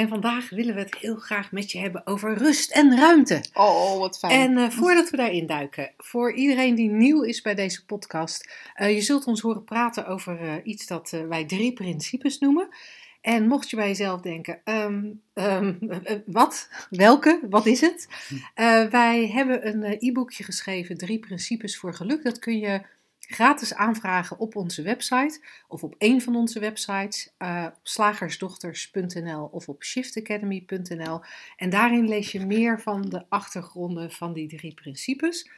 En vandaag willen we het heel graag met je hebben over rust en ruimte. Oh, wat fijn. En uh, voordat we daarin duiken, voor iedereen die nieuw is bij deze podcast, uh, je zult ons horen praten over uh, iets dat wij drie principes noemen. En mocht je bij jezelf denken, um, um, wat? Welke? Wat is het? wij hebben een e-boekje geschreven, Drie Principes voor Geluk. Dat kun je gratis aanvragen op onze website of op een van onze websites, uh, slagersdochters.nl of op shiftacademy.nl. En daarin lees je meer van de achtergronden van die drie principes.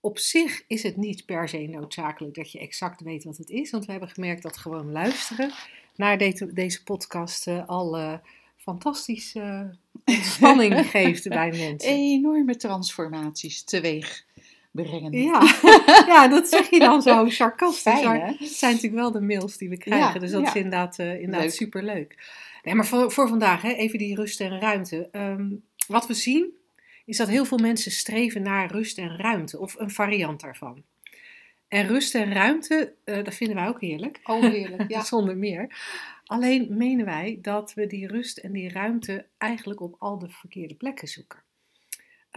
Op zich is het niet per se noodzakelijk dat je exact weet wat het is, want we hebben gemerkt dat gewoon luisteren naar deze, deze podcast uh, al uh, fantastische ontspanning geeft bij mensen. Enorme transformaties teweeg brengen. Ja. ja, dat zeg je dan zo sarcastisch. Fijn, het zijn natuurlijk wel de mails die we krijgen. Ja, dus dat ja. is inderdaad, uh, inderdaad superleuk. Nee, maar voor, voor vandaag, hè, even die rust en ruimte. Um, wat we zien, is dat heel veel mensen streven naar rust en ruimte. Of een variant daarvan. En rust en ruimte, uh, dat vinden wij ook heerlijk. Oh, heerlijk, ja. Zonder meer. Alleen menen wij dat we die rust en die ruimte eigenlijk op al de verkeerde plekken zoeken.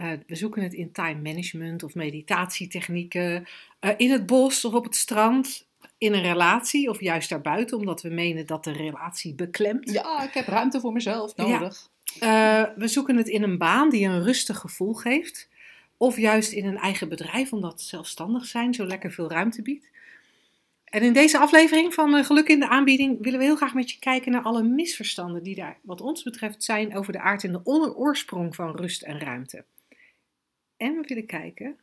Uh, we zoeken het in time management of meditatietechnieken, uh, in het bos of op het strand, in een relatie of juist daarbuiten, omdat we menen dat de relatie beklemt. Ja, ik heb ruimte voor mezelf nodig. Ja. Uh, we zoeken het in een baan die een rustig gevoel geeft, of juist in een eigen bedrijf, omdat zelfstandig zijn zo lekker veel ruimte biedt. En in deze aflevering van Geluk in de aanbieding willen we heel graag met je kijken naar alle misverstanden die daar, wat ons betreft, zijn over de aard en de oorsprong van rust en ruimte. En we willen kijken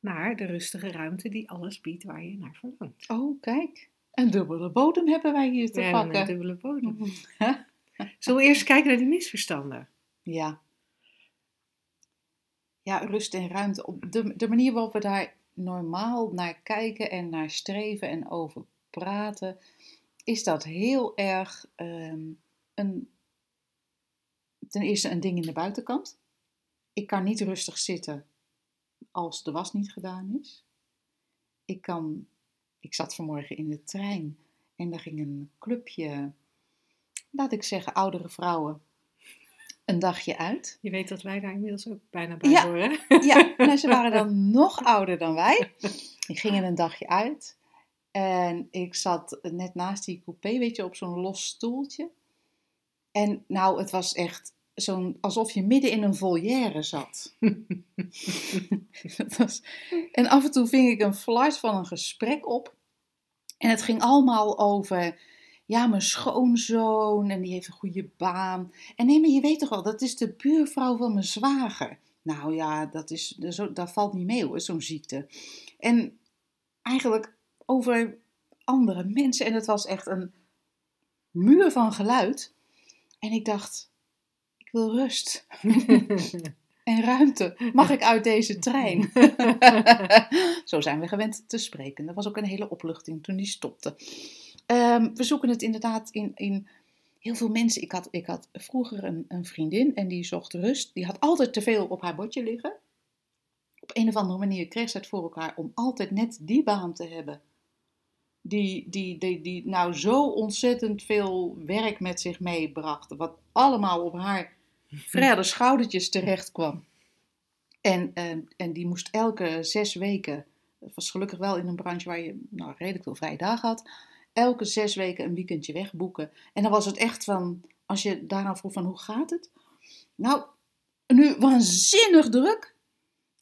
naar de rustige ruimte die alles biedt waar je naar verlangt. Oh, kijk. Een dubbele bodem hebben wij hier te ja, pakken. Een dubbele bodem. Zullen we eerst kijken naar die misverstanden? Ja. Ja, rust en ruimte. Op de, de manier waarop we daar normaal naar kijken en naar streven en over praten, is dat heel erg um, een, ten eerste een ding in de buitenkant ik kan niet rustig zitten als de was niet gedaan is. Ik kan, ik zat vanmorgen in de trein en daar ging een clubje, laat ik zeggen, oudere vrouwen een dagje uit. Je weet dat wij daar inmiddels ook bijna bij ja, horen. Ja, nou, ze waren dan nog ouder dan wij. Die gingen een dagje uit. En ik zat net naast die coupé, weet je, op zo'n los stoeltje. En nou, het was echt zo'n, alsof je midden in een volière zat. was, en af en toe ving ik een flash van een gesprek op. En het ging allemaal over, ja, mijn schoonzoon en die heeft een goede baan. En nee, maar je weet toch wel, dat is de buurvrouw van mijn zwager. Nou ja, dat, is, dat valt niet mee hoor, zo'n ziekte. En eigenlijk over andere mensen. En het was echt een muur van geluid. En ik dacht, wil rust. en ruimte. Mag ik uit deze trein? Zo zijn we gewend te spreken. Dat was ook een hele opluchting toen die stopte. Um, we zoeken het inderdaad in, in heel veel mensen. Ik had, ik had vroeger een, een vriendin en die zocht rust. Die had altijd te veel op haar bordje liggen. Op een of andere manier kreeg ze het voor elkaar om altijd net die baan te hebben. Die, die, die, die nou zo ontzettend veel werk met zich meebracht. Wat allemaal op haar vrede schoudertjes terecht kwam. En, uh, en die moest elke zes weken, dat was gelukkig wel in een branche waar je nou, redelijk veel vrije dagen had, elke zes weken een weekendje wegboeken. En dan was het echt van, als je daarna vroeg van hoe gaat het? Nou, nu waanzinnig druk,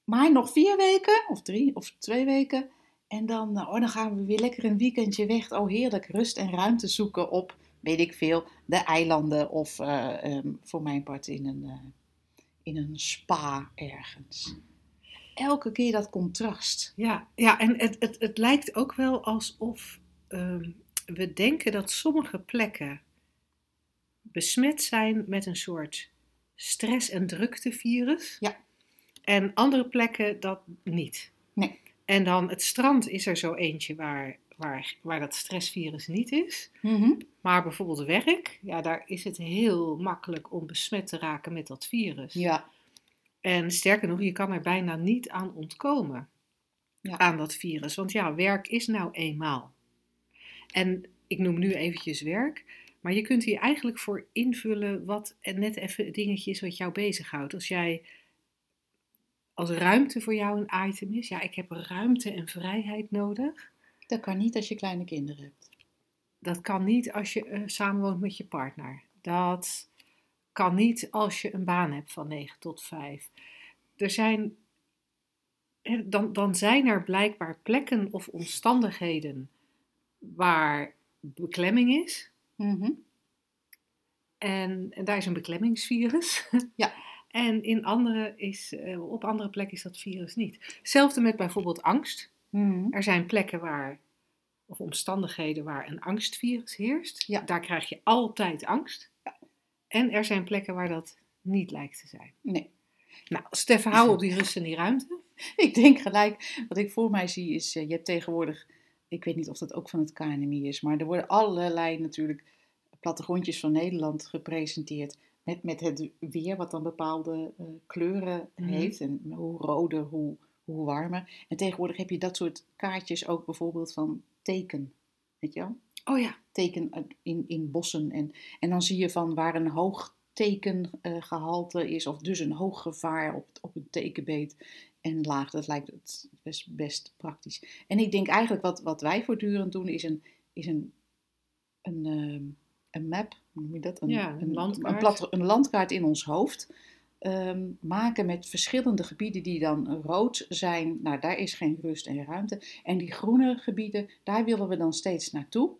maar nog vier weken, of drie, of twee weken. En dan, oh, dan gaan we weer lekker een weekendje weg. Oh, heerlijk, rust en ruimte zoeken op weet ik veel, de eilanden of uh, um, voor mijn part in een, uh, in een spa ergens. Elke keer dat contrast. Ja, ja en het, het, het lijkt ook wel alsof um, we denken dat sommige plekken besmet zijn met een soort stress- en druktevirus. Ja. En andere plekken dat niet. Nee. En dan het strand is er zo eentje waar, waar, waar dat stressvirus niet is. Mhm. Maar bijvoorbeeld werk, ja, daar is het heel makkelijk om besmet te raken met dat virus. Ja, En sterker nog, je kan er bijna niet aan ontkomen. Ja. Aan dat virus. Want ja, werk is nou eenmaal. En ik noem nu eventjes werk. Maar je kunt hier eigenlijk voor invullen wat net even het dingetje is wat jou bezighoudt. Als jij als ruimte voor jou een item is. Ja, ik heb ruimte en vrijheid nodig. Dat kan niet als je kleine kinderen hebt. Dat kan niet als je eh, samenwoont met je partner. Dat kan niet als je een baan hebt van 9 tot 5. Er zijn, dan, dan zijn er blijkbaar plekken of omstandigheden waar beklemming is. Mhm. En, en daar is een beklemmingsvirus. Ja. En in andere is, eh, op andere plekken is dat virus niet. Hetzelfde met bijvoorbeeld angst. Mhm. Er zijn plekken waar, of omstandigheden waar een angstvirus heerst. Ja. Daar krijg je altijd angst. En er zijn plekken waar dat niet lijkt te zijn. Nee. Nou, even houden op die rust en die ruimte. Ik denk gelijk, wat ik voor mij zie is, eh, je hebt tegenwoordig, ik weet niet of dat ook van het KNMI is, maar er worden allerlei natuurlijk plattegrondjes van Nederland gepresenteerd. Met, met het weer, wat dan bepaalde eh, kleuren Mhm. heeft. En hoe roder, hoe, hoe warmer. En tegenwoordig heb je dat soort kaartjes ook bijvoorbeeld van teken. Weet je wel? Oh ja. teken in, in bossen. En, en dan zie je van waar een hoog tekengehalte is, of dus een hoog gevaar op, op een tekenbeet en laag. Dat lijkt het best, best praktisch. En ik denk eigenlijk wat, wat wij voortdurend doen, is een, is een, een, ehm, een map, hoe noem je dat? Een, Ja, een landkaart. Een, plat- een landkaart in ons hoofd. Ehm, maken met verschillende gebieden die dan rood zijn. Nou, daar is geen rust en ruimte. En die groene gebieden, daar willen we dan steeds naartoe.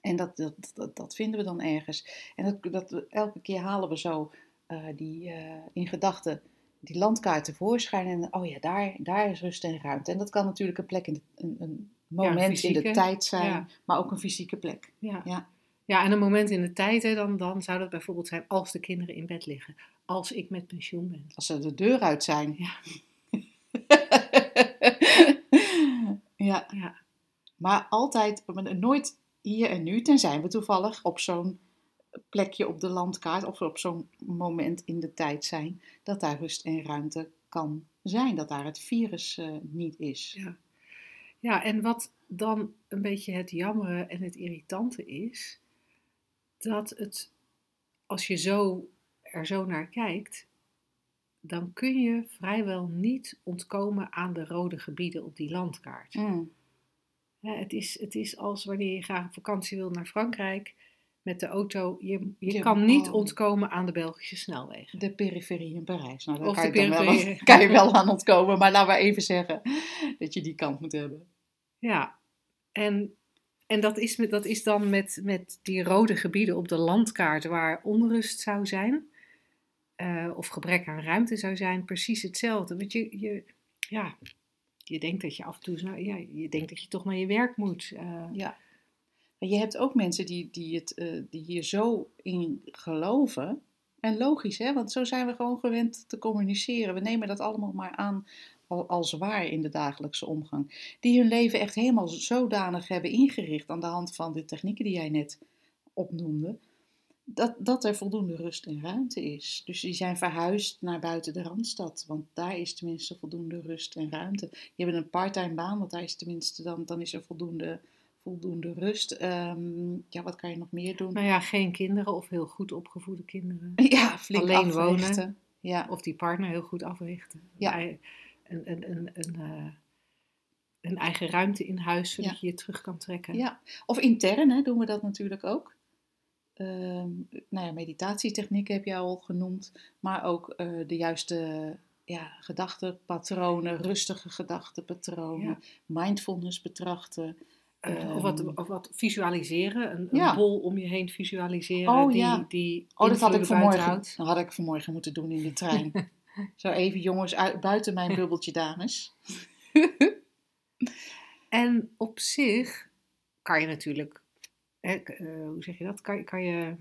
En dat, dat, dat, dat vinden we dan ergens. En dat, dat, elke keer halen we zo eh, die, eh, in gedachten die landkaart tevoorschijn. En oh ja, daar, daar is rust en ruimte. En dat kan natuurlijk een plek in de, een, een moment in fysieke, de tijd zijn, ja. maar ook een fysieke plek. Ja. Ja. ja, en een moment in de tijd, hè, dan, dan zou dat bijvoorbeeld zijn als de kinderen in bed liggen. Als ik met pensioen ben. Als ze de deur uit zijn. Ja. ja, Ja, maar altijd, nooit hier en nu, tenzij we toevallig op zo'n plekje op de landkaart of op zo'n moment in de tijd zijn, dat daar rust en ruimte kan zijn, dat daar het virus eh, niet is. Ja. ja, en wat dan een beetje het jammere en het irritante is, dat het, als je zo, er zo naar kijkt, dan kun je vrijwel niet ontkomen aan de rode gebieden op die landkaart. Mm, het, is, het is als wanneer je graag op vakantie wil naar Frankrijk met de auto. Je, je Ja, kan niet oh. ontkomen aan de Belgische snelwegen. de periferie in Parijs. Nou, daar Of kan, de je wel, periferie. kan je wel aan ontkomen, maar laten we even zeggen dat je die kant moet hebben. Ja, en, en dat, is met, dat is dan met, met die rode gebieden op de landkaart waar onrust zou zijn, eh, of gebrek aan ruimte zou zijn, precies hetzelfde. Want je, je, ja, je denkt dat je af en toe, ja, je denkt dat je toch naar je werk moet. eh, Ja. Maar je hebt ook mensen die, die, het, eh, die hier zo in geloven. En logisch, hè? want zo zijn we gewoon gewend te communiceren. We nemen dat allemaal maar aan al- als waar in de dagelijkse omgang. Die hun leven echt helemaal zodanig hebben ingericht aan de hand van de technieken die jij net opnoemde. Dat, dat er voldoende rust en ruimte is. Dus die zijn verhuisd naar buiten de Randstad. Want daar is tenminste voldoende rust en ruimte. Die hebben een parttime baan, want daar is tenminste dan, dan is er voldoende, voldoende rust. Ehm, ja, wat kan je nog meer doen? nou ja, geen kinderen of heel goed opgevoede kinderen. Ja, flink Alleen africhten. wonen. Ja, Of die partner heel goed africhten. Ja. Een, een, een, een, eh, een eigen ruimte in huis, zodat Ja. je je terug kan trekken. ja. Of intern hè, doen we dat natuurlijk ook. Ehm, nou ja, meditatietechnieken heb je al genoemd. Maar ook eh, de juiste ja, gedachtenpatronen, rustige gedachtenpatronen, Ja. mindfulness betrachten. Eh, of, wat, Ehm, of wat visualiseren, een, bol om je heen visualiseren Oh, die, ja. die Oh, dat had ik vanmorgen, dat had ik vanmorgen moeten doen in de trein. Zo even jongens, uit, buiten mijn bubbeltje dames. En op zich kan je natuurlijk, hè, eh, hoe zeg je dat, kan, je- kan je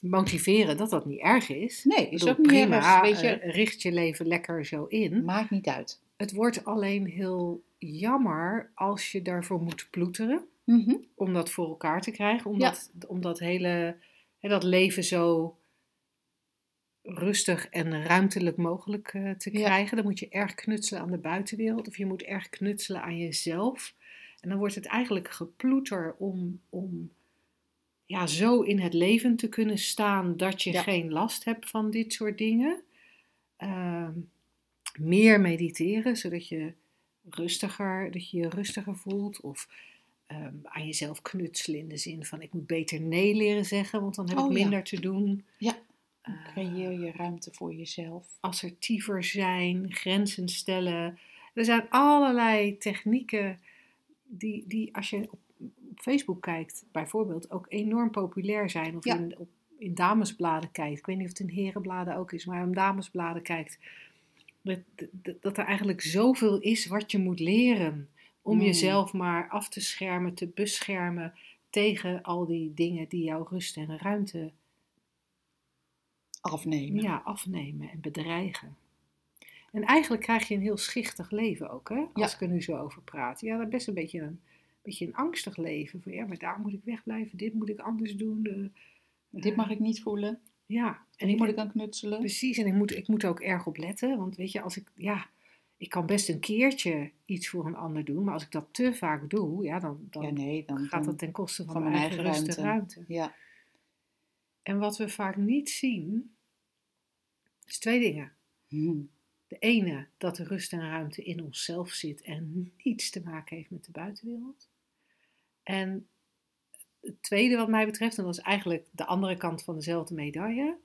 motiveren dat dat niet erg is. Nee, is bedoel, ook niet prima, erg, weet je. eh, richt je leven lekker zo in. Maakt niet uit. Het wordt alleen heel jammer als je daarvoor moet ploeteren Mhm. om dat voor elkaar te krijgen. Om, dat, om dat hele hè, dat leven zo rustig en ruimtelijk mogelijk eh, te Ja. krijgen. Dan moet je erg knutselen aan de buitenwereld of je moet erg knutselen aan jezelf. En dan wordt het eigenlijk geploeter om, om ja, zo in het leven te kunnen staan dat je Ja. geen last hebt van dit soort dingen. Ehm, meer mediteren, zodat je rustiger, dat je je rustiger voelt. Of ehm, aan jezelf knutselen in de zin van ik moet beter nee leren zeggen, want dan heb Oh, ik ja. minder te doen. Ja. Eh, Creëer je ruimte voor jezelf. assertiever zijn, grenzen stellen. Er zijn allerlei technieken die, die als je op, op Facebook kijkt, bijvoorbeeld, ook enorm populair zijn. Of Ja. in, op, in damesbladen kijkt. Ik weet niet of het in herenbladen ook is, maar in damesbladen kijkt. Dat, dat, dat er eigenlijk zoveel is wat je moet leren. Om Mm. jezelf maar af te schermen, te beschermen tegen al die dingen die jouw rust en ruimte Afnemen. ja, afnemen en bedreigen. En eigenlijk krijg je een heel schichtig leven ook, hè? Als Ja. ik er nu zo over praat. Ja, dat is best een beetje een, beetje een angstig leven. Van ja, maar daar moet ik wegblijven, dit moet ik anders doen. eh, Dit mag ik niet voelen. Ja, En ik, moet ik aan knutselen. precies. En ik moet, ik moet ook erg op letten. Want weet je, als ik, ja, ik kan best een keertje iets voor een ander doen. Maar als ik dat te vaak doe, ja, dan, dan Ja, nee, dan, gaat dan- dat ten koste van, van mijn eigen, eigen rust en ruimte. ruimte. Ja, En wat we vaak niet zien, is twee dingen. Hm. De ene, dat de rust en ruimte in onszelf zit en niets te maken heeft met de buitenwereld. En het tweede wat mij betreft, en dat is eigenlijk de andere kant van dezelfde medaille,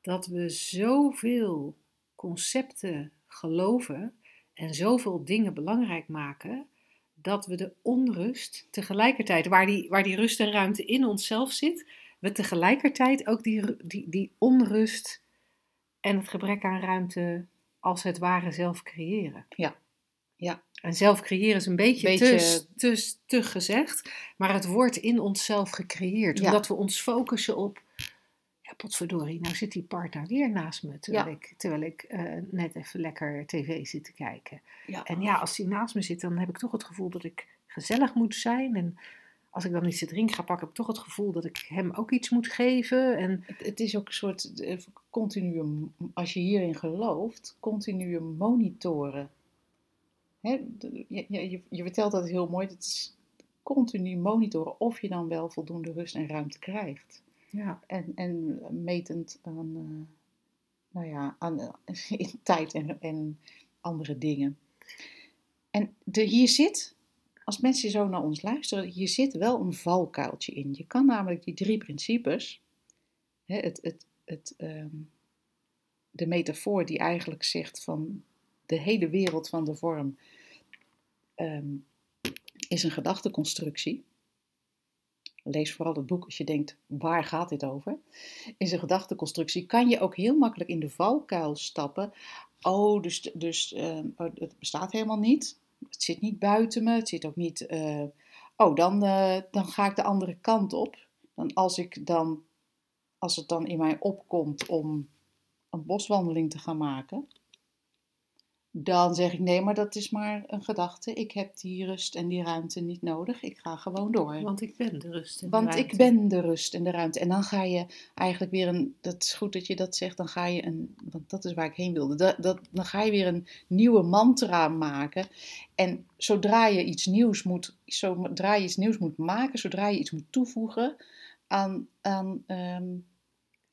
dat we zoveel concepten geloven en zoveel dingen belangrijk maken, dat we de onrust tegelijkertijd, waar die, waar die rust en ruimte in onszelf zit, we tegelijkertijd ook die, die, die onrust en het gebrek aan ruimte als het ware zelf creëren. Ja. Ja. En zelf creëren is een beetje, Beetje- Te, te, te gezegd, maar het wordt in onszelf gecreëerd. Ja. Omdat we ons focussen op, ja potverdorie, nou zit die partner weer naast me, terwijl Ja. ik, terwijl ik eh, net even lekker tv zit te kijken. ja. En ja, als die naast me zit, dan heb ik toch het gevoel dat ik gezellig moet zijn. En als ik dan iets te drinken ga pakken, heb ik toch het gevoel dat ik hem ook iets moet geven. En Het, het is ook een soort eh, continue, als je hierin gelooft, continue monitoren. Je, je, je vertelt dat heel mooi, het is continu monitoren of je dan wel voldoende rust en ruimte krijgt. ja, En, en metend aan, eh, nou ja, aan eh, in tijd en, en andere dingen. En de, hier zit, als mensen zo naar ons luisteren, hier zit wel een valkuiltje in. Je kan namelijk die drie principes, het, het, het, ehm, de metafoor die eigenlijk zegt van de hele wereld van de vorm ehm, is een gedachteconstructie. Lees vooral het boek als je denkt, waar gaat dit over? Is een gedachteconstructie. Kan je ook heel makkelijk in de valkuil stappen. Oh, dus, dus ehm, oh, het bestaat helemaal niet. Het zit niet buiten me. Het zit ook niet. eh, oh, dan, eh, dan ga ik de andere kant op. Dan als ik dan, als het dan in mij opkomt om een boswandeling te gaan maken, dan zeg ik nee, maar dat is maar een gedachte. Ik heb die rust en die ruimte niet nodig. Ik ga gewoon door. want ik ben de rust en de Want ruimte. ik ben de rust en de ruimte. En dan ga je eigenlijk weer een. Dat is goed dat je dat zegt. Dan ga je een. Want dat is waar ik heen wilde. Dat, dat, dan ga je weer een nieuwe mantra maken. En zodra je iets nieuws moet. Zodra je iets nieuws moet maken. Zodra je iets moet toevoegen aan. aan ehm,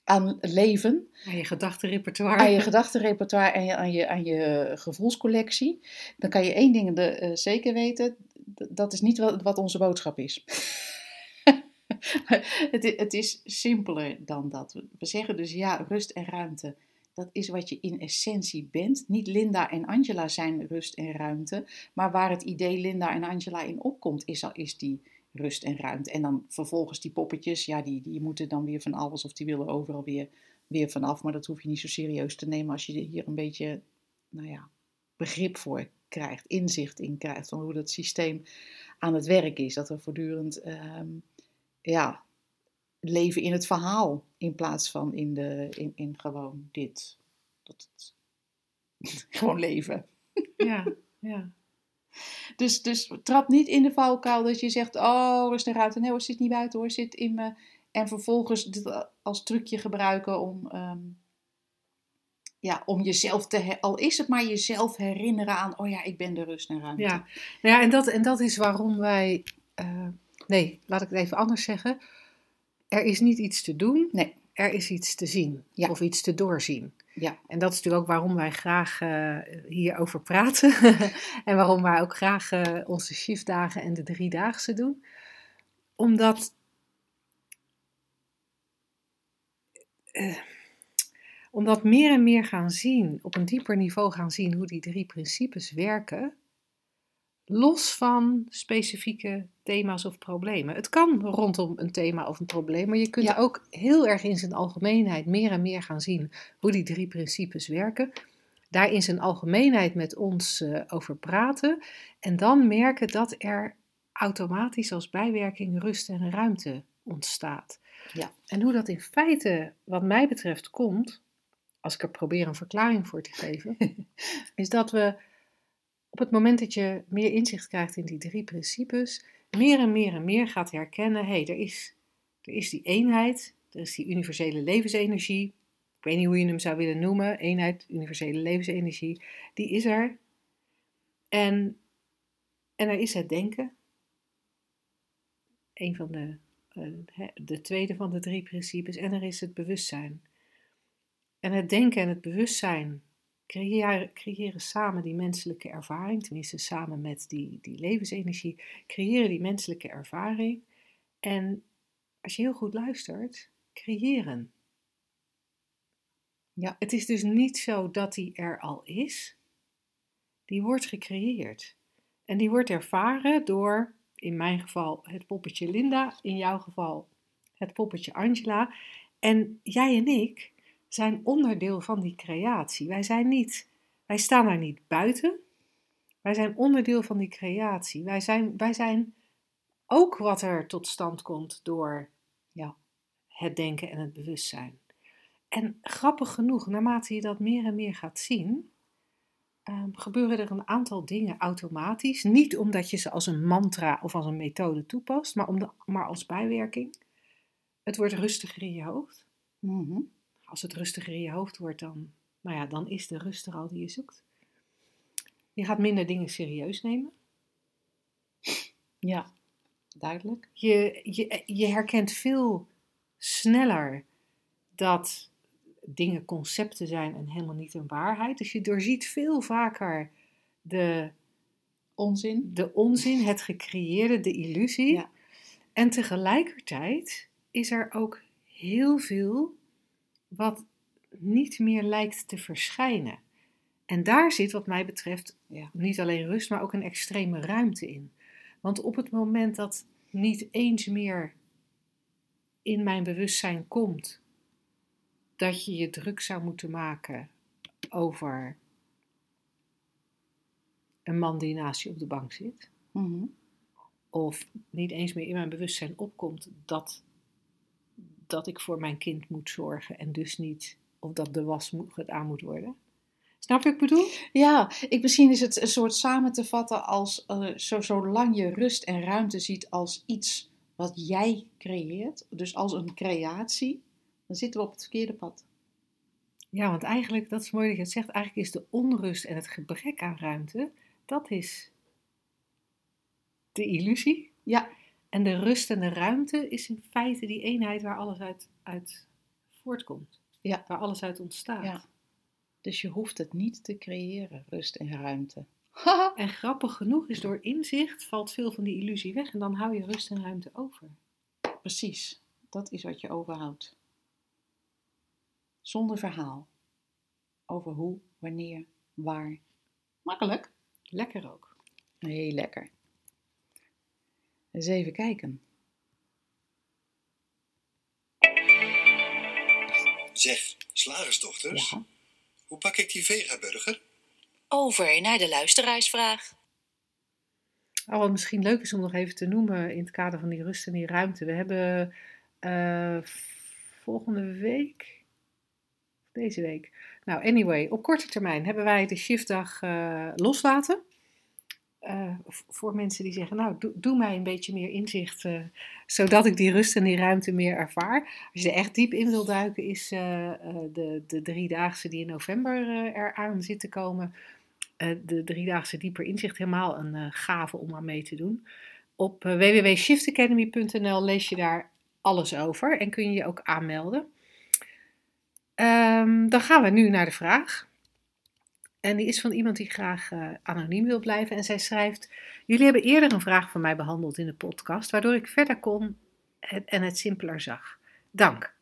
aan leven, Aan je gedachtenrepertoire. aan je gedachtenrepertoire en aan, je, aan je gevoelscollectie, dan kan je één ding de, eh, zeker weten: dat is niet wat, wat onze boodschap is. het, het is simpeler dan dat. We- We zeggen dus ja, rust en ruimte. Dat is wat je in essentie bent. Niet Linda en Angela zijn rust en ruimte. Maar waar het idee Linda en Angela in opkomt, is, al- is die rust en ruimte. En dan vervolgens die poppetjes, ja, die, die moeten dan weer van alles of die willen overal weer, weer vanaf. Maar dat hoef je niet zo serieus te nemen als je hier een beetje, nou ja, begrip voor krijgt, inzicht in krijgt van hoe dat systeem aan het werk is. Dat we voortdurend, ehm, ja, leven in het verhaal in plaats van in, de, in, in gewoon dit. Dat het, gewoon leven. Ja, ja. Dus, dus trap niet in de valkuil dat je zegt, oh, rust en ruimte. Nee hoor, zit niet buiten hoor, zit in me. En vervolgens dit als trucje gebruiken om, ehm, ja, om jezelf te, al is het maar jezelf herinneren aan, oh ja, ik ben de rust en ruimte. Ja, nou ja en, dat, en dat is waarom wij. eh, nee, laat ik het even anders zeggen. Er is niet iets te doen, Nee. er is iets te zien Ja. of iets te doorzien. Ja. En dat is natuurlijk ook waarom wij graag eh, hierover praten. en waarom wij ook graag eh, onze shiftdagen en de driedaagse doen. Omdat. eh, omdat meer en meer gaan zien, op een dieper niveau gaan zien hoe die drie principes werken, los van specifieke thema's of problemen. Het kan rondom een thema of een probleem, maar je kunt Ja. ook heel erg in zijn algemeenheid meer en meer gaan zien hoe die drie principes werken. Daar in zijn algemeenheid met ons eh, over praten en dan merken dat er automatisch als bijwerking rust en ruimte ontstaat. Ja. En hoe dat in feite, wat mij betreft, komt, als ik er probeer een verklaring voor te geven, is dat we op het moment dat je meer inzicht krijgt in die drie principes, meer en meer en meer gaat herkennen: hé, hey, er, is, er is die eenheid, er is die universele levensenergie. Ik weet niet hoe je hem zou willen noemen, eenheid, universele levensenergie, die is er. En, en er is het denken. Een van de, eh, de tweede van de drie principes. En er is het bewustzijn. En het denken en het bewustzijn creëren, creëren samen die menselijke ervaring, tenminste samen met die, die levensenergie, creëren die menselijke ervaring. En als je heel goed luistert, creëren. Ja. Het is dus niet zo dat die er al is, die wordt gecreëerd. En die wordt ervaren door, in mijn geval, het poppetje Linda, in jouw geval het poppetje Angela. En jij en ik zijn onderdeel van die creatie. Wij zijn niet, wij staan daar niet buiten. Wij zijn onderdeel van die creatie. Wij zijn, wij zijn ook wat er tot stand komt door Ja. het denken en het bewustzijn. En grappig genoeg, naarmate je dat meer en meer gaat zien, ehm, gebeuren er een aantal dingen automatisch. Niet omdat je ze als een mantra of als een methode toepast, maar, om de, maar als bijwerking. Het wordt rustiger in je hoofd. Mhm. Als het rustiger in je hoofd wordt, dan, nou ja, dan is de rust er al die je zoekt. Je gaat minder dingen serieus nemen. Ja, duidelijk. Je, je, je herkent veel sneller dat dingen concepten zijn en helemaal niet een waarheid. Dus je doorziet veel vaker de, Onzin. de onzin, het gecreëerde, de illusie. Ja. En tegelijkertijd is er ook heel veel wat niet meer lijkt te verschijnen. En daar zit, wat mij betreft, Ja. niet alleen rust, maar ook een extreme ruimte in. Want op het moment dat niet eens meer in mijn bewustzijn komt dat je je druk zou moeten maken over een man die naast je op de bank zit, Mhm. of niet eens meer in mijn bewustzijn opkomt dat, dat ik voor mijn kind moet zorgen en dus niet, of dat de was moet, gedaan moet worden. Snap je wat ik bedoel? Ja, ik, misschien is het een soort samen te vatten als eh, zo, zolang je rust en ruimte ziet als iets wat jij creëert, dus als een creatie, dan zitten we op het verkeerde pad. Ja, want eigenlijk, dat is mooi dat je het zegt, eigenlijk is de onrust en het gebrek aan ruimte, dat is de illusie. Ja, En de rust en de ruimte is in feite die eenheid waar alles uit, uit voortkomt. Ja. Waar alles uit ontstaat. ja. Dus je hoeft het niet te creëren, rust en ruimte. En grappig genoeg is door inzicht valt veel van die illusie weg en dan hou je rust en ruimte over. Precies, dat is wat je overhoudt. Zonder verhaal. Over hoe, wanneer, waar. Makkelijk. Lekker ook. Heel lekker. Eens even kijken. Zeg, slagersdochters, Ja. hoe pak ik die vegaburger? Over naar de luisteraarsvraag. Oh, wat misschien leuk is om nog even te noemen in het kader van die rust en die ruimte. We hebben eh, volgende week, deze week. Nou, anyway, op korte termijn hebben wij de shiftdag uh, loslaten. Uh, voor mensen die zeggen, nou, doe, mij een beetje meer inzicht, uh, zodat ik die rust en die ruimte meer ervaar. Als je er echt diep in wil duiken, is de, de driedaagse die in november eraan zit te komen, de driedaagse dieper inzicht, helemaal een gave om aan mee te doen. Op www.shiftacademy.nl lees je daar alles over en kun je je ook aanmelden. Um, dan gaan we nu naar de vraag. En die is van iemand die graag uh, anoniem wil blijven. En zij schrijft: Jullie hebben eerder een vraag van mij behandeld in de podcast, waardoor ik verder kon en het simpeler zag. Dank.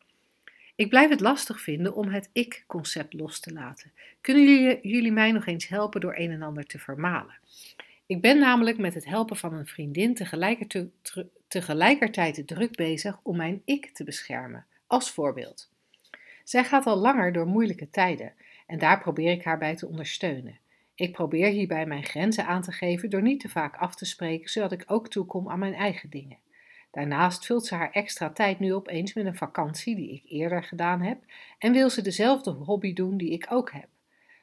Ik blijf het lastig vinden om het ik-concept los te laten. Kunnen jullie, jullie mij nog eens helpen door een en ander te vermalen? Ik ben namelijk met het helpen van een vriendin tegelijkertijd, tegelijkertijd druk bezig om mijn ik te beschermen. Als voorbeeld. Zij gaat al langer door moeilijke tijden en daar probeer ik haar bij te ondersteunen. Ik probeer hierbij mijn grenzen aan te geven door niet te vaak af te spreken, zodat ik ook toekom aan mijn eigen dingen. Daarnaast vult ze haar extra tijd nu opeens met een vakantie die ik eerder gedaan heb en wil ze dezelfde hobby doen die ik ook heb.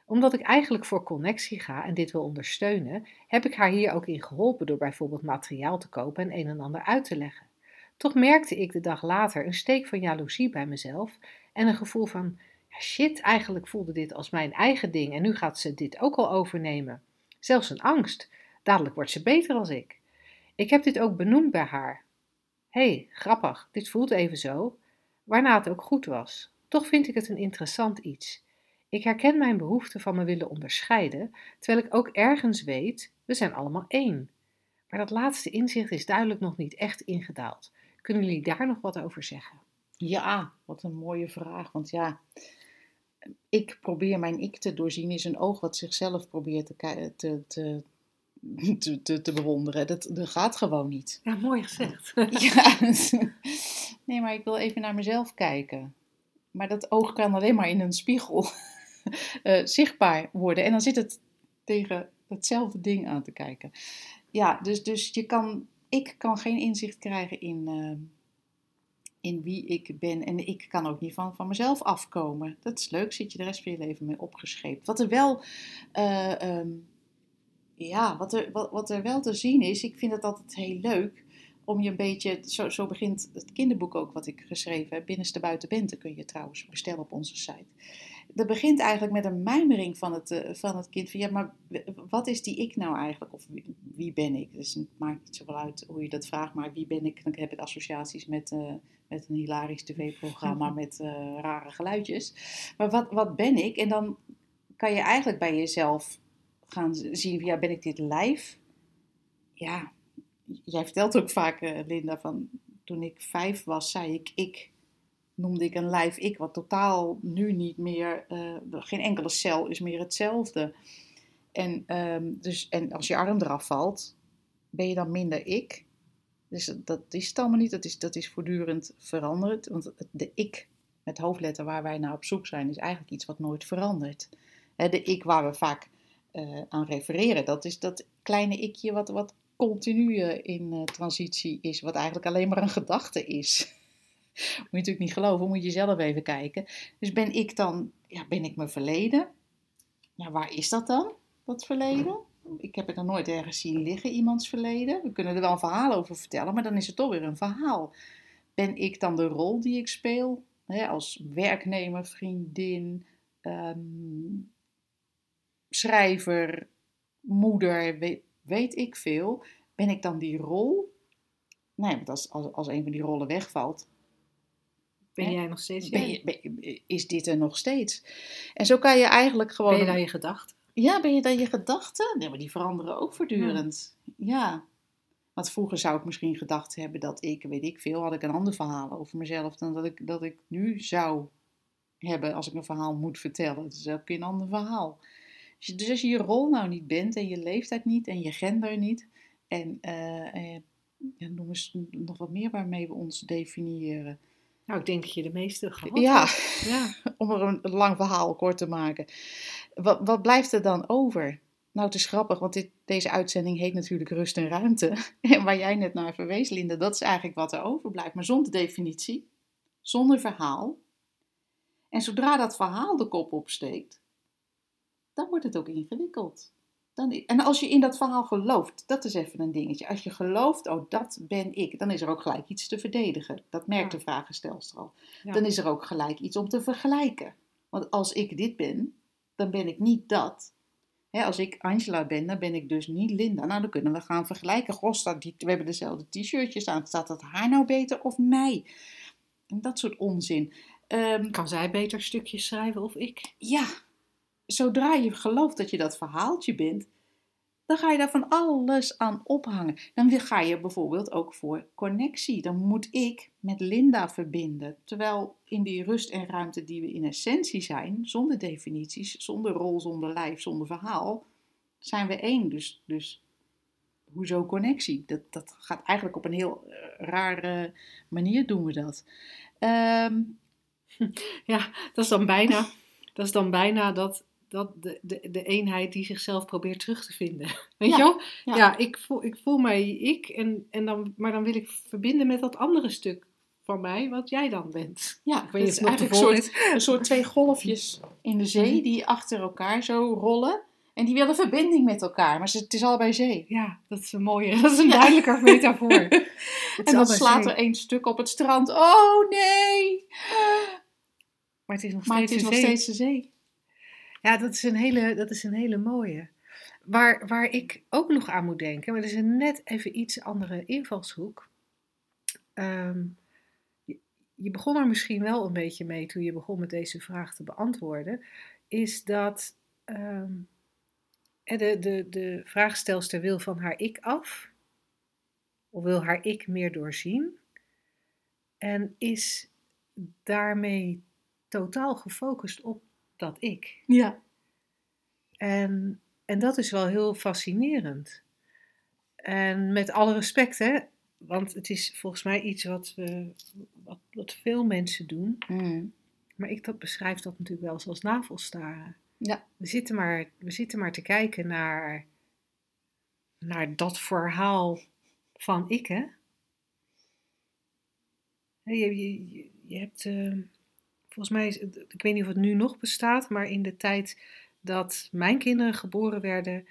Omdat ik eigenlijk voor connectie ga en dit wil ondersteunen, heb ik haar hier ook in geholpen door bijvoorbeeld materiaal te kopen en een en ander uit te leggen. Toch merkte ik de dag later een steek van jaloezie bij mezelf en een gevoel van: shit, eigenlijk voelde dit als mijn eigen ding en nu gaat ze dit ook al overnemen. Zelfs een angst. Dadelijk wordt ze beter als ik. Ik heb dit ook benoemd bij haar. Hé, hey, grappig, dit voelt even zo. Waarna het ook goed was. Toch vind ik het een interessant iets. Ik herken mijn behoefte van me willen onderscheiden, terwijl ik ook ergens weet, we zijn allemaal één. Maar dat laatste inzicht is duidelijk nog niet echt ingedaald. Kunnen jullie daar nog wat over zeggen? Ja, wat een mooie vraag. Want ja, ik probeer mijn ik te doorzien is een oog wat zichzelf probeert te, te, te, te, te, te bewonderen. Dat, dat gaat gewoon niet. Ja, mooi gezegd. ja, nee, maar ik wil even naar mezelf kijken. Maar dat oog kan alleen maar in een spiegel uh, zichtbaar worden. En dan zit het tegen hetzelfde ding aan te kijken. Ja, dus, dus je kan, ik kan geen inzicht krijgen in, uh, in wie ik ben. En ik kan ook niet van, van mezelf afkomen. Dat is leuk, zit je de rest van je leven mee opgescheept. Wat er wel, uh, um, ja, wat er, wat, wat er wel te zien is, ik vind het altijd heel leuk om je een beetje, zo, zo begint het kinderboek ook wat ik geschreven heb, Binnenste Buiten Bente kun je trouwens bestellen op onze site. Dat begint eigenlijk met een mijmering van het, uh, van het kind. Van ja, maar wat is die ik nou eigenlijk? Of wie, wie, ben ik? Dus het maakt niet zoveel uit hoe je dat vraagt, maar wie ben ik? Dan heb ik associaties met, uh, met een hilarisch tv-programma met uh, rare geluidjes. Maar wat, wat ben ik? En dan kan je eigenlijk bij jezelf gaan zien, ja, ben ik dit lijf? Ja, jij vertelt ook vaak, Linda, van toen ik vijf was, zei ik ik noemde ik een lijf ik, wat totaal nu niet meer, uh, geen enkele cel is meer hetzelfde. En, um, dus, en als je arm eraf valt, ben je dan minder ik. Dus dat is het allemaal niet, dat is, dat is voortdurend veranderd. Want de ik met hoofdletter waar wij naar op zoek zijn, is eigenlijk iets wat nooit verandert. De ik waar we vaak uh, aan refereren, dat is dat kleine ikje wat, wat continu in uh, transitie is, wat eigenlijk alleen maar een gedachte is. Moet je natuurlijk niet geloven, moet je zelf even kijken. Dus ben ik dan, ja, ben ik mijn verleden? Ja, waar is dat dan, dat verleden? Ik heb het nog nooit ergens zien liggen, iemands verleden. We kunnen er wel een verhaal over vertellen, maar dan is het toch weer een verhaal. Ben ik dan de rol die ik speel? Hè, als werknemer, vriendin, um, schrijver, moeder, weet, weet, ik veel. Ben ik dan die rol? Nee, want als, als, als een van die rollen wegvalt, ben jij nog steeds ben je, ben, is dit er nog steeds? En zo kan je eigenlijk gewoon... Ben je dan je gedachten? Ja, ben je dan je gedachten? Nee, maar die veranderen ook voortdurend. Ja. ja. Want vroeger zou ik misschien gedacht hebben dat ik, weet ik veel, had ik een ander verhaal over mezelf dan dat ik, dat ik nu zou hebben als ik een verhaal moet vertellen. Dat is ook een ander verhaal. Dus, dus als je je rol nou niet bent en je leeftijd niet en je gender niet en uh, uh, ja, noem eens nog wat meer waarmee we ons definiëren. Nou, ik denk dat je de meeste gehad ja. ja, om er een lang verhaal kort te maken. Wat, wat blijft er dan over? Nou, het is grappig, want dit, deze uitzending heet natuurlijk Rust en Ruimte. En waar jij net naar verwees, Linda, dat is eigenlijk wat er overblijft. Maar zonder definitie, zonder verhaal. En zodra dat verhaal de kop opsteekt, dan wordt het ook ingewikkeld. Dan, en als je in dat verhaal gelooft, dat is even een dingetje. Als je gelooft, oh dat ben ik, dan is er ook gelijk iets te verdedigen. Dat merkt Ja. de vragenstelster al. Ja. Dan is er ook gelijk iets om te vergelijken. Want als ik dit ben, dan ben ik niet dat. Als ik Angela ben, dan ben ik dus niet Linda. Nou, dan kunnen we gaan vergelijken. Goh, staat die, we hebben dezelfde t-shirtjes aan. Staat dat haar nou beter of mij? En dat soort onzin. Ehm, Kan zij beter stukjes schrijven of ik? ja, zodra je gelooft dat je dat verhaaltje bent, dan ga je daar van alles aan ophangen. Dan ga je bijvoorbeeld ook voor connectie. Dan moet ik met Linda verbinden. Terwijl in die rust en ruimte die we in essentie zijn, zonder definities, zonder rol, zonder lijf, zonder verhaal, zijn we één. Dus, dus hoezo connectie? Dat, dat gaat eigenlijk op een heel eh, rare manier doen we dat. Ehm, Ja, dat is dan bijna, dat, is dan bijna dat, dat de, de, de eenheid die zichzelf probeert terug te vinden. Weet Ja, je wel? ja. Ja, ik, voel, ik voel mij ik, en, en dan, maar dan wil ik verbinden met dat andere stuk van mij, wat jij dan bent. ja, Ik weet het eigenlijk een soort, een soort twee golfjes in de zee die achter elkaar zo rollen. En die willen verbinding met elkaar, maar het is allebei zee. Ja, dat is een mooie, dat is een duidelijker metafoor. En dan slaat er één stuk op het strand. Oh nee! Maar het is nog Maar steeds het is nog zee. steeds de zee. Ja, dat is een hele, dat is een hele mooie. Waar, waar ik ook nog aan moet denken, maar dat is een net even iets andere invalshoek. Ehm, je, begon er misschien wel een beetje mee toen je begon met deze vraag te beantwoorden. Is dat ehm, eh, de, de, de vraagstelster wil van haar ik af, of wil haar ik meer doorzien, en is daarmee totaal gefocust op dat ik. Ja. En, en dat is wel heel fascinerend. En met alle respect, hè, want het is volgens mij iets wat, we, wat, wat veel mensen doen. Mm. Maar ik dat beschrijf dat natuurlijk wel eens als navelstaren. Ja. We zitten maar, we zitten maar te kijken naar, naar dat verhaal van ik, hè. Je, je, je- je hebt, eh, volgens mij, is ik weet niet of het nu nog bestaat, maar in de tijd dat mijn kinderen geboren werden,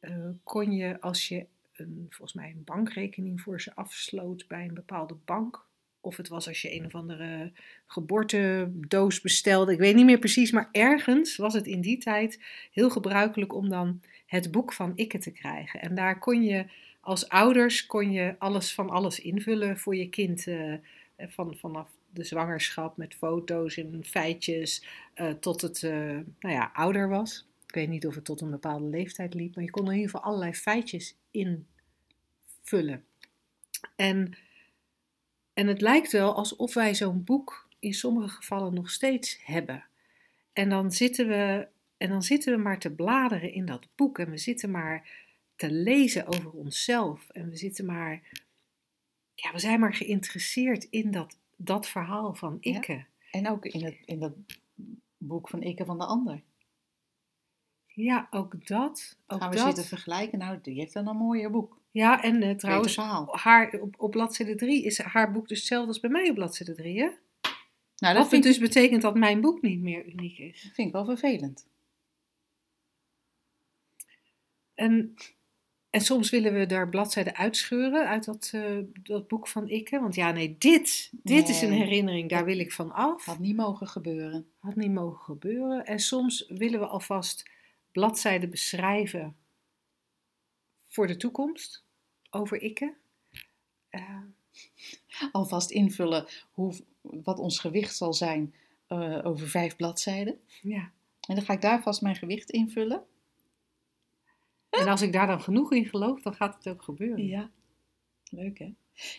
eh, kon je als je een, volgens mij een bankrekening voor ze afsloot bij een bepaalde bank, of het was als je een of andere geboortedoos bestelde, ik weet niet meer precies, maar ergens was het in die tijd heel gebruikelijk om dan het boek van Ikke te krijgen. En daar kon je als ouders kon je alles van alles invullen voor je kind, eh, van, vanaf de zwangerschap met foto's en feitjes eh, tot het eh, nou ja, ouder was. Ik weet niet of het tot een bepaalde leeftijd liep, maar je kon in ieder geval allerlei feitjes invullen. En, en het lijkt wel alsof wij zo'n boek in sommige gevallen nog steeds hebben. En dan zitten we, en dan zitten we maar te bladeren in dat boek en we zitten maar te lezen over onszelf en we zitten maar, ja, we zijn maar geïnteresseerd in dat, dat verhaal van Ja. ikke. En ook in, het, in dat boek van Ikke van de Ander. Ja, ook dat. Ook Gaan we dat. zitten vergelijken. Nou, die heeft dan een mooier boek. Ja, en eh, trouwens, haar, op, op bladzijde 3 is haar boek dus hetzelfde als bij mij op bladzijde 3, hè? Nou, dat vind, dus betekent dat mijn boek niet meer uniek is. vind ik wel vervelend. En, en soms willen we daar bladzijden uitscheuren uit dat, eh, dat boek van Ikke. Want ja, nee, dit, dit is een herinnering, daar wil ik van af. Had niet mogen gebeuren. Had niet mogen gebeuren. En soms willen we alvast bladzijden beschrijven voor de toekomst over Ikke. Eh, Alvast invullen hoe, wat ons gewicht zal zijn eh, over vijf bladzijden. ja. En dan ga ik daar vast mijn gewicht invullen. En als ik daar dan genoeg in geloof, dan gaat het ook gebeuren. Ja, leuk hè?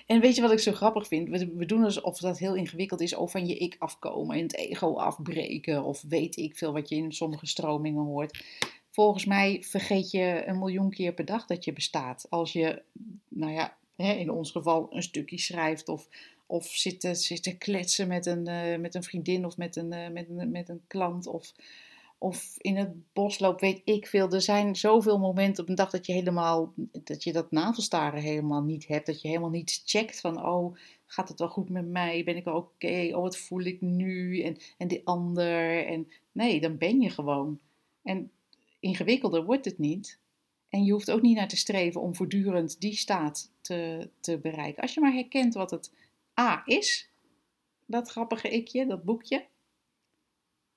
En weet je wat ik zo grappig vind? We, doen alsof dat heel ingewikkeld is, of van je ik afkomen en het ego afbreken, of weet ik veel wat je in sommige stromingen hoort. Volgens mij vergeet je een miljoen keer per dag dat je bestaat. Als je, nou ja, in ons geval een stukje schrijft of, of zit, te, zit te kletsen met een, eh, met een vriendin of met een, eh, met een, met een klant of, of in het bos loopt, weet ik veel. Er zijn zoveel momenten op een dag dat je helemaal, dat je dat navelstaren helemaal niet hebt. Dat je helemaal niet checkt van, oh, gaat het wel goed met mij? Ben ik oké? Oh, wat voel ik nu? En, en die ander? En nee, dan ben je gewoon. En ingewikkelder wordt het niet. En je hoeft ook niet naar te streven om voortdurend die staat te, te bereiken. Als je maar herkent wat het A is, dat grappige ikje, dat boekje.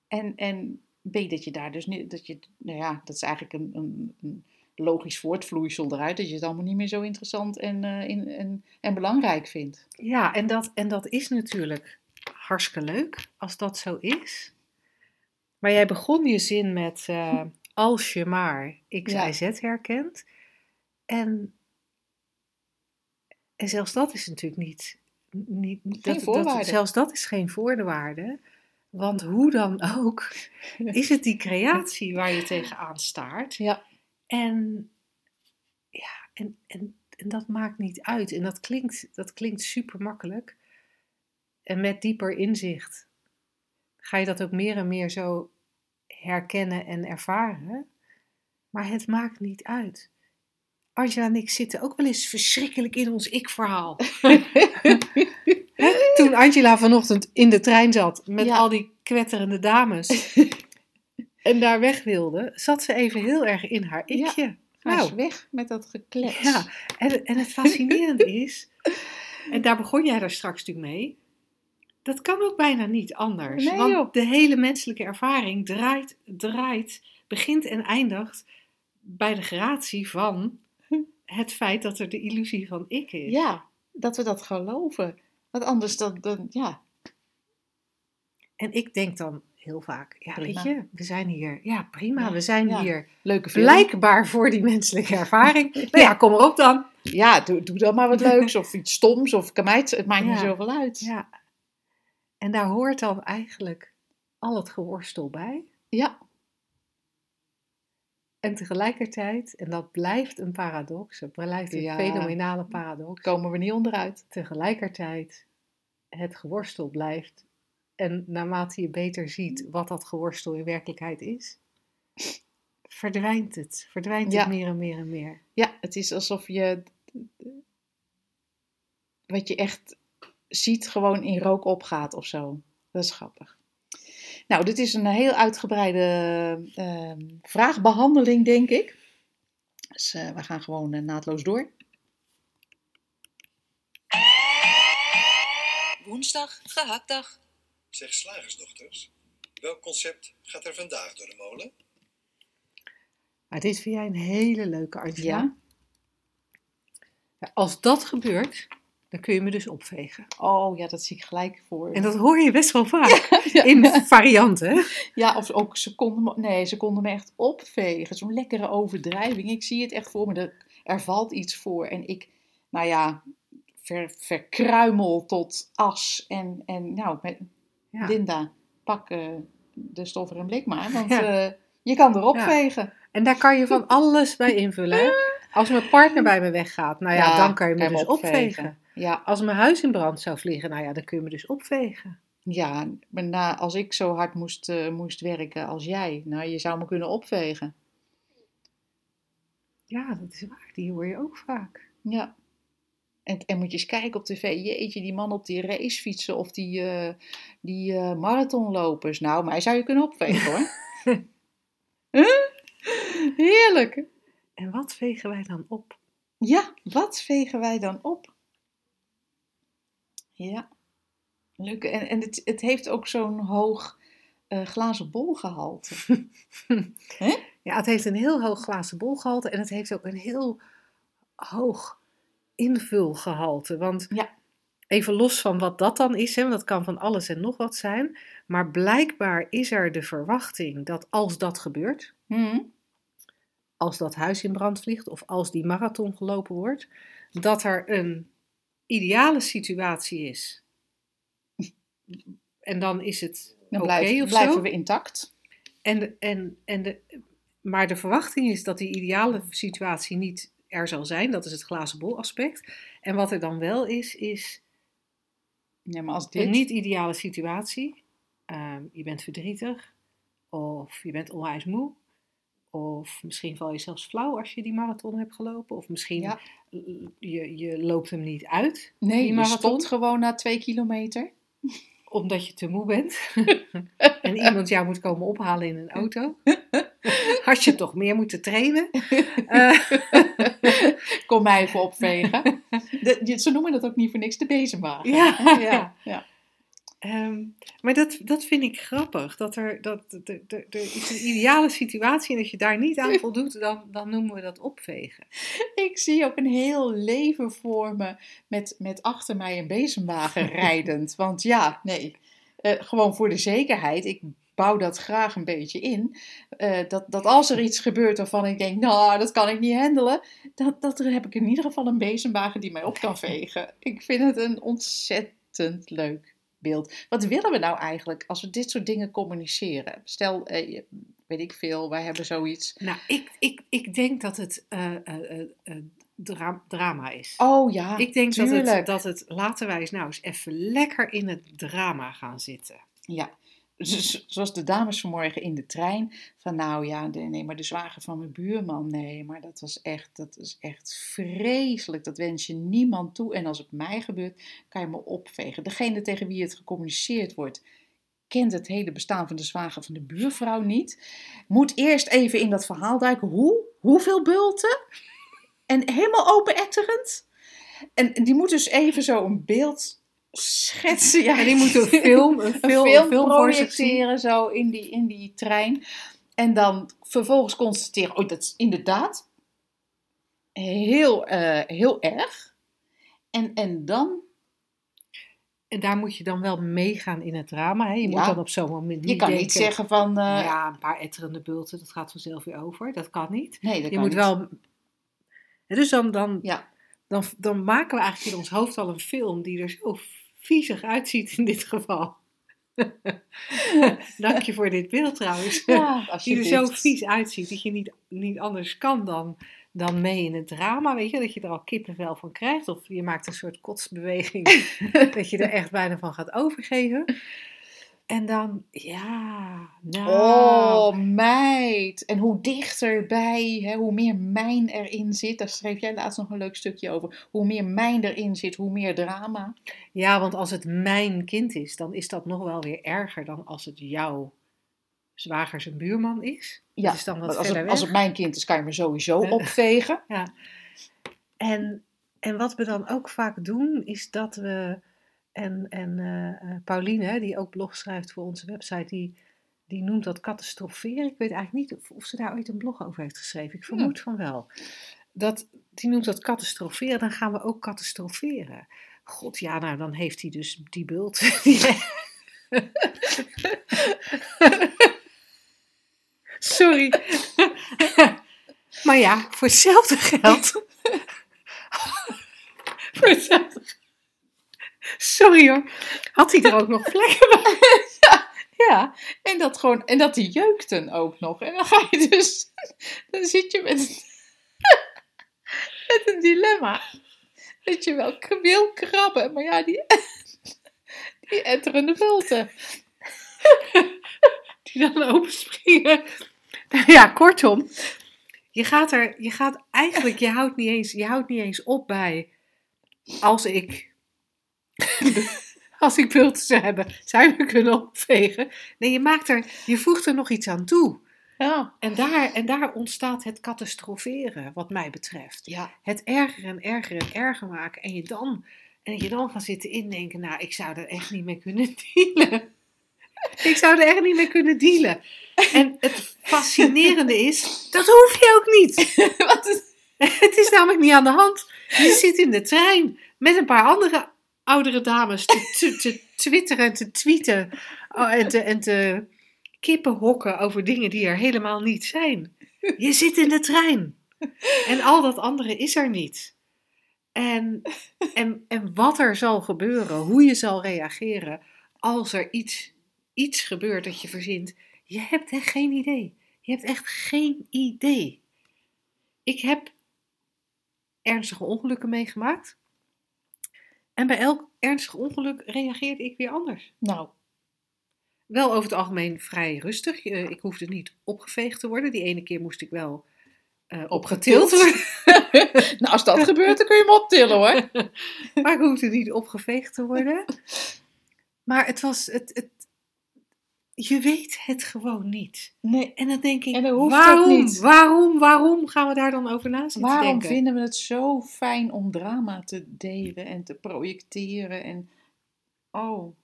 En, en B, dat je daar dus niet, dat je, nou ja, dat is eigenlijk een, een, een logisch voortvloeisel eruit, dat je het allemaal niet meer zo interessant en, uh, in, en, en belangrijk vindt. Ja, en dat, en dat is natuurlijk hartstikke leuk als dat zo is. Maar jij begon je zin met uh, als je maar X, Y, Z herkent. En, en zelfs dat is natuurlijk niet. niet dat, dat, zelfs dat is geen voorwaarde. Want hoe dan ook, is het die creatie waar je tegenaan staart. Ja. En, ja, en, en, en dat maakt niet uit. En dat klinkt, dat klinkt super makkelijk. En met dieper inzicht ga je dat ook meer en meer zo herkennen en ervaren. Maar het maakt niet uit. Angela en ik zitten ook wel eens verschrikkelijk in ons ik-verhaal. Toen Angela vanochtend in de trein zat met al die kwetterende dames en daar weg wilde, zat ze even heel erg in haar ikje. Ja, nou, weg met dat geklets. Ja, en, en het fascinerende is, en daar begon jij daar straks natuurlijk mee, dat kan ook bijna niet anders. Nee, want joh. de hele menselijke ervaring draait, draait, begint en eindigt bij de gratie van het feit dat er de illusie van ik is. Ja, dat we dat geloven. Want anders dan, dan ja. En ik denk dan heel vaak, ja Prima. weet je, we zijn hier, ja prima, Ja, we zijn ja. hier Leuke film. blijkbaar voor die menselijke ervaring. Nou ja, kom erop dan. Ja, doe, doe dan maar wat leuks of iets stoms of kan mij het, maakt niet zoveel uit. Ja. En daar hoort dan eigenlijk al het geworstel bij. Ja, En tegelijkertijd, en dat blijft een paradox, het blijft een Ja. fenomenale paradox. komen we niet onderuit. Tegelijkertijd, het geworstel blijft. En naarmate je beter ziet wat dat geworstel in werkelijkheid is, verdwijnt het. Verdwijnt Ja. het meer en meer en meer. Ja, het is alsof je wat je echt ziet gewoon in rook opgaat of zo. Dat is grappig. Nou, dit is een heel uitgebreide ehm, vraagbehandeling, denk ik. Dus eh, we gaan gewoon eh, naadloos door. Woensdag, gehaktdag. Zeg slagersdochters, welk concept gaat er vandaag door de molen? Maar dit vind jij een hele leuke, Angela. Ja? Ja, Als dat gebeurt, dan kun je me dus opvegen. Oh ja, dat zie ik gelijk voor. En dat hoor je best wel vaak. ja, In varianten. ja, of ook ze konden me, nee, ze konden me echt opvegen. Zo'n lekkere overdrijving. Ik zie het echt voor me. Er, er valt iets voor. En ik, nou ja, ver, verkruimel tot as. En, en nou, met, Ja. Linda, pak eh, de stoffer en blik maar. Want eh, je kan erop vegen. En daar kan je van alles bij invullen. Als mijn partner bij me weggaat, nou ja, Ja, dan kan je me dus opvegen. opvegen. Ja, Als mijn huis in brand zou vliegen, nou ja, dan kun je me dus opvegen. ja maar na, als ik zo hard moest, eh, moest werken als jij, nou, je zou me kunnen opvegen. Ja, dat is waar. Die hoor je ook vaak. Ja. En, en moet je eens kijken op tv. Jeetje, die man op die racefietsen of die, eh, die eh, marathonlopers. Nou, mij zou je kunnen opvegen hoor. Huh? Heerlijk. En wat vegen wij dan op? Ja, wat vegen wij dan op? Ja, leuk. En, en het, het heeft ook zo'n hoog eh, glazen bolgehalte. Ja, het heeft een heel hoog glazen bolgehalte en het heeft ook een heel hoog invulgehalte. Want Ja. even los van wat dat dan is, hè, want dat kan van alles en nog wat zijn. Maar blijkbaar is er de verwachting dat als dat gebeurt, Hm? Als dat huis in brand vliegt of als die marathon gelopen wordt, dat er een ideale situatie is. En dan is het Dan blijf- of blijven zo. we intact. En, en, en de, maar de verwachting is dat die ideale situatie niet er zal zijn. Dat is het glazen bol aspect. En wat er dan wel is, is Ja, maar als een dit... niet ideale situatie. Ehm, je bent verdrietig. Of je bent onwijs moe. Of misschien val je zelfs flauw als je die marathon hebt gelopen. Of misschien Ja. je, je loopt hem niet uit, Nee, die je marathon. stopt gewoon na twee kilometer. omdat je te moe bent. en iemand jou moet komen ophalen in een auto. Had je toch meer moeten trainen? Eh, Kom mij even opvegen. De- je- ze noemen dat ook niet voor niks de bezemwagen. Ja, ja. ja. Ehm, maar dat, dat vind ik grappig. Dat er, dat, er, er, er is een ideale situatie en als je daar niet aan voldoet, dan, dan noemen we dat opvegen. Ik zie ook een heel leven voor me met, met achter mij een bezemwagen rijdend. Want ja, nee, eh, gewoon voor de zekerheid. Ik bouw dat graag een beetje in. eh, dat, dat als er iets gebeurt waarvan ik denk, nou, dat kan ik niet handelen. Dat, dat er heb ik in ieder geval een bezemwagen die mij op kan vegen. Ik vind het een ontzettend leuk beeld. Wat willen we nou eigenlijk als we dit soort dingen communiceren? Stel, eh, weet ik veel, wij hebben zoiets. Nou, ik, ik, ik denk dat het eh, eh, dra- drama is. Oh ja, ik denk dat het, dat het, laten wij eens nou eens even lekker in het drama gaan zitten. Ja, zoals de dames vanmorgen in de trein. Van nou ja, nee, maar de zwager van mijn buurman, nee, maar dat was echt, dat is echt vreselijk. Dat wens je niemand toe. En als het mij gebeurt, kan je me opvegen. Degene tegen wie het gecommuniceerd wordt, kent het hele bestaan van de zwager van de buurvrouw niet. Moet eerst even in dat verhaal duiken. Hoe? Hoeveel bulten? En helemaal openetterend. En die moet dus even zo een beeld schetsen. Ja, En die moet een film, een film, een projecteren zo in die, in die trein. En dan vervolgens constateren, oh dat is inderdaad heel, eh, heel erg. En, en dan, En daar moet je dan wel meegaan in het drama. Hè? Je moet dan op zo'n moment niet je kan denken, niet zeggen van, eh, nou ja, een paar etterende bulten, dat gaat vanzelf weer over. Dat kan niet. nee dat Je kan moet niet. wel... Dus dan, dan, Ja, dan, dan maken we eigenlijk in ons hoofd al een film die er zo viezig uitziet in dit geval. Dank je voor dit beeld trouwens. ja die er zo vies uitziet dat je niet, niet anders kan dan, dan mee in het drama. Weet je, dat je er al kippenvel van krijgt. Of je maakt een soort kotsbeweging dat je er echt bijna van gaat overgeven. En dan, ja, nou... Oh, meid. En hoe dichterbij, hè, hoe meer mijn erin zit. Daar schreef jij laatst nog een leuk stukje over. Hoe meer mijn erin zit, hoe meer drama. Ja, want als het mijn kind is, dan is dat nog wel weer erger dan als het jouw zwager zijn buurman is. Ja, is dan wat als het, als het mijn kind is, kan je me sowieso opvegen. Ja. En, en wat we dan ook vaak doen, is dat we. En, en eh, eh, Pauline, die ook blog schrijft voor onze website, die, die noemt dat catastroferen. Ik weet eigenlijk niet of, of ze daar ooit een blog over heeft geschreven. Ik vermoed van wel. Dat, die noemt dat catastroferen, dan gaan we ook catastroferen. God, ja, nou dan heeft hij dus die bult. Sorry. maar ja, voor hetzelfde geld. voor hetzelfde geld. Sorry hoor. Had hij er ook nog vlekken bij? Ja, en dat gewoon, en dat die jeukten ook nog. En dan ga je dus, dan zit je met, met een dilemma. Dat je wel wil krabben, maar ja, die, die etterende bulten. Die dan openspringen. Nou ja, kortom. Je gaat er, je gaat eigenlijk, je houdt niet eens, je houdt niet eens op bij. Als ik. Als ik bulten zou hebben, zou je me kunnen opvegen. Nee, je maakt er, je voegt er nog iets aan toe. Ja, En daar, en daar ontstaat het catastroferen, wat mij betreft. ja. Het erger en erger en erger maken. En je dan, en je dan gaan zitten indenken, nou, ik zou er echt niet mee kunnen dealen. Ik zou er echt niet mee kunnen dealen. En het fascinerende is, dat hoef je ook niet. Wat is- Het is namelijk niet aan de hand. Je zit in de trein met een paar andere oudere dames te, te, te te tweeten. oh, en, te, en te kippenhokken over dingen die er helemaal niet zijn. Je zit in de trein. En al dat andere is er niet. En, en, en wat er zal gebeuren, hoe je zal reageren als er iets, iets gebeurt dat je verzint, je hebt echt geen idee. Je hebt echt geen idee. Ik heb ernstige ongelukken meegemaakt. En bij elk ernstig ongeluk reageerde ik weer anders. Nou, Wel over het algemeen vrij rustig. Eh, ik hoefde niet opgeveegd te worden. Die ene keer moest ik wel eh, opgetild worden. nou, als dat gebeurt, dan kun je hem optillen hoor. maar ik hoefde niet opgeveegd te worden. Maar het was, het, het, je weet het gewoon niet. Nee. En dan denk ik, En waarom, waarom, waarom gaan we daar dan over na zitten Waarom denken? vinden we het zo fijn om drama te delen en te projecteren? En oh,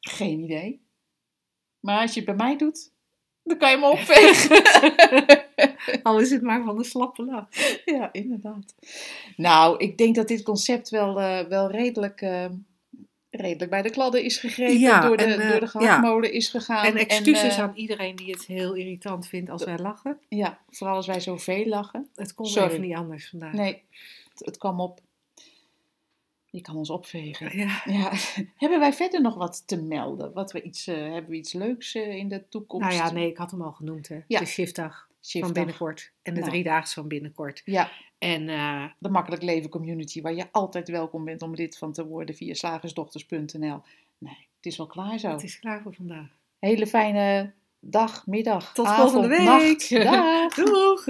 geen idee. Maar als je het bij mij doet, dan kan je me opvegen. Al is het maar van de slappe lach. ja, inderdaad. Nou, ik denk dat dit concept wel, eh, wel redelijk, eh, redelijk bij de kladden is gegrepen. Ja, door, de, en, eh, door de gehaktmolen is gegaan. En excuses eh, aan iedereen die het heel irritant vindt als wij lachen. Ja, vooral als wij zoveel lachen. Het kon Sorry. even niet anders vandaag. Nee, het, het kwam op. Je kan ons opvegen. Ja. Ja. Hebben wij verder nog wat te melden? Wat we iets, eh, hebben we iets leuks in de toekomst? Nou ja, nee, ik had hem al genoemd. Hè. Ja. De shiftdag Shiftdag. van binnenkort. En de Nou. driedaagse van binnenkort. Ja, En eh, de Makkelijk Leven Community, waar je altijd welkom bent om lid van te worden via slagersdochters.nl. Nee, het is wel klaar zo. het is klaar voor vandaag. Hele fijne dag, middag, Tot avond, volgende week. nacht. Dag. Doeg!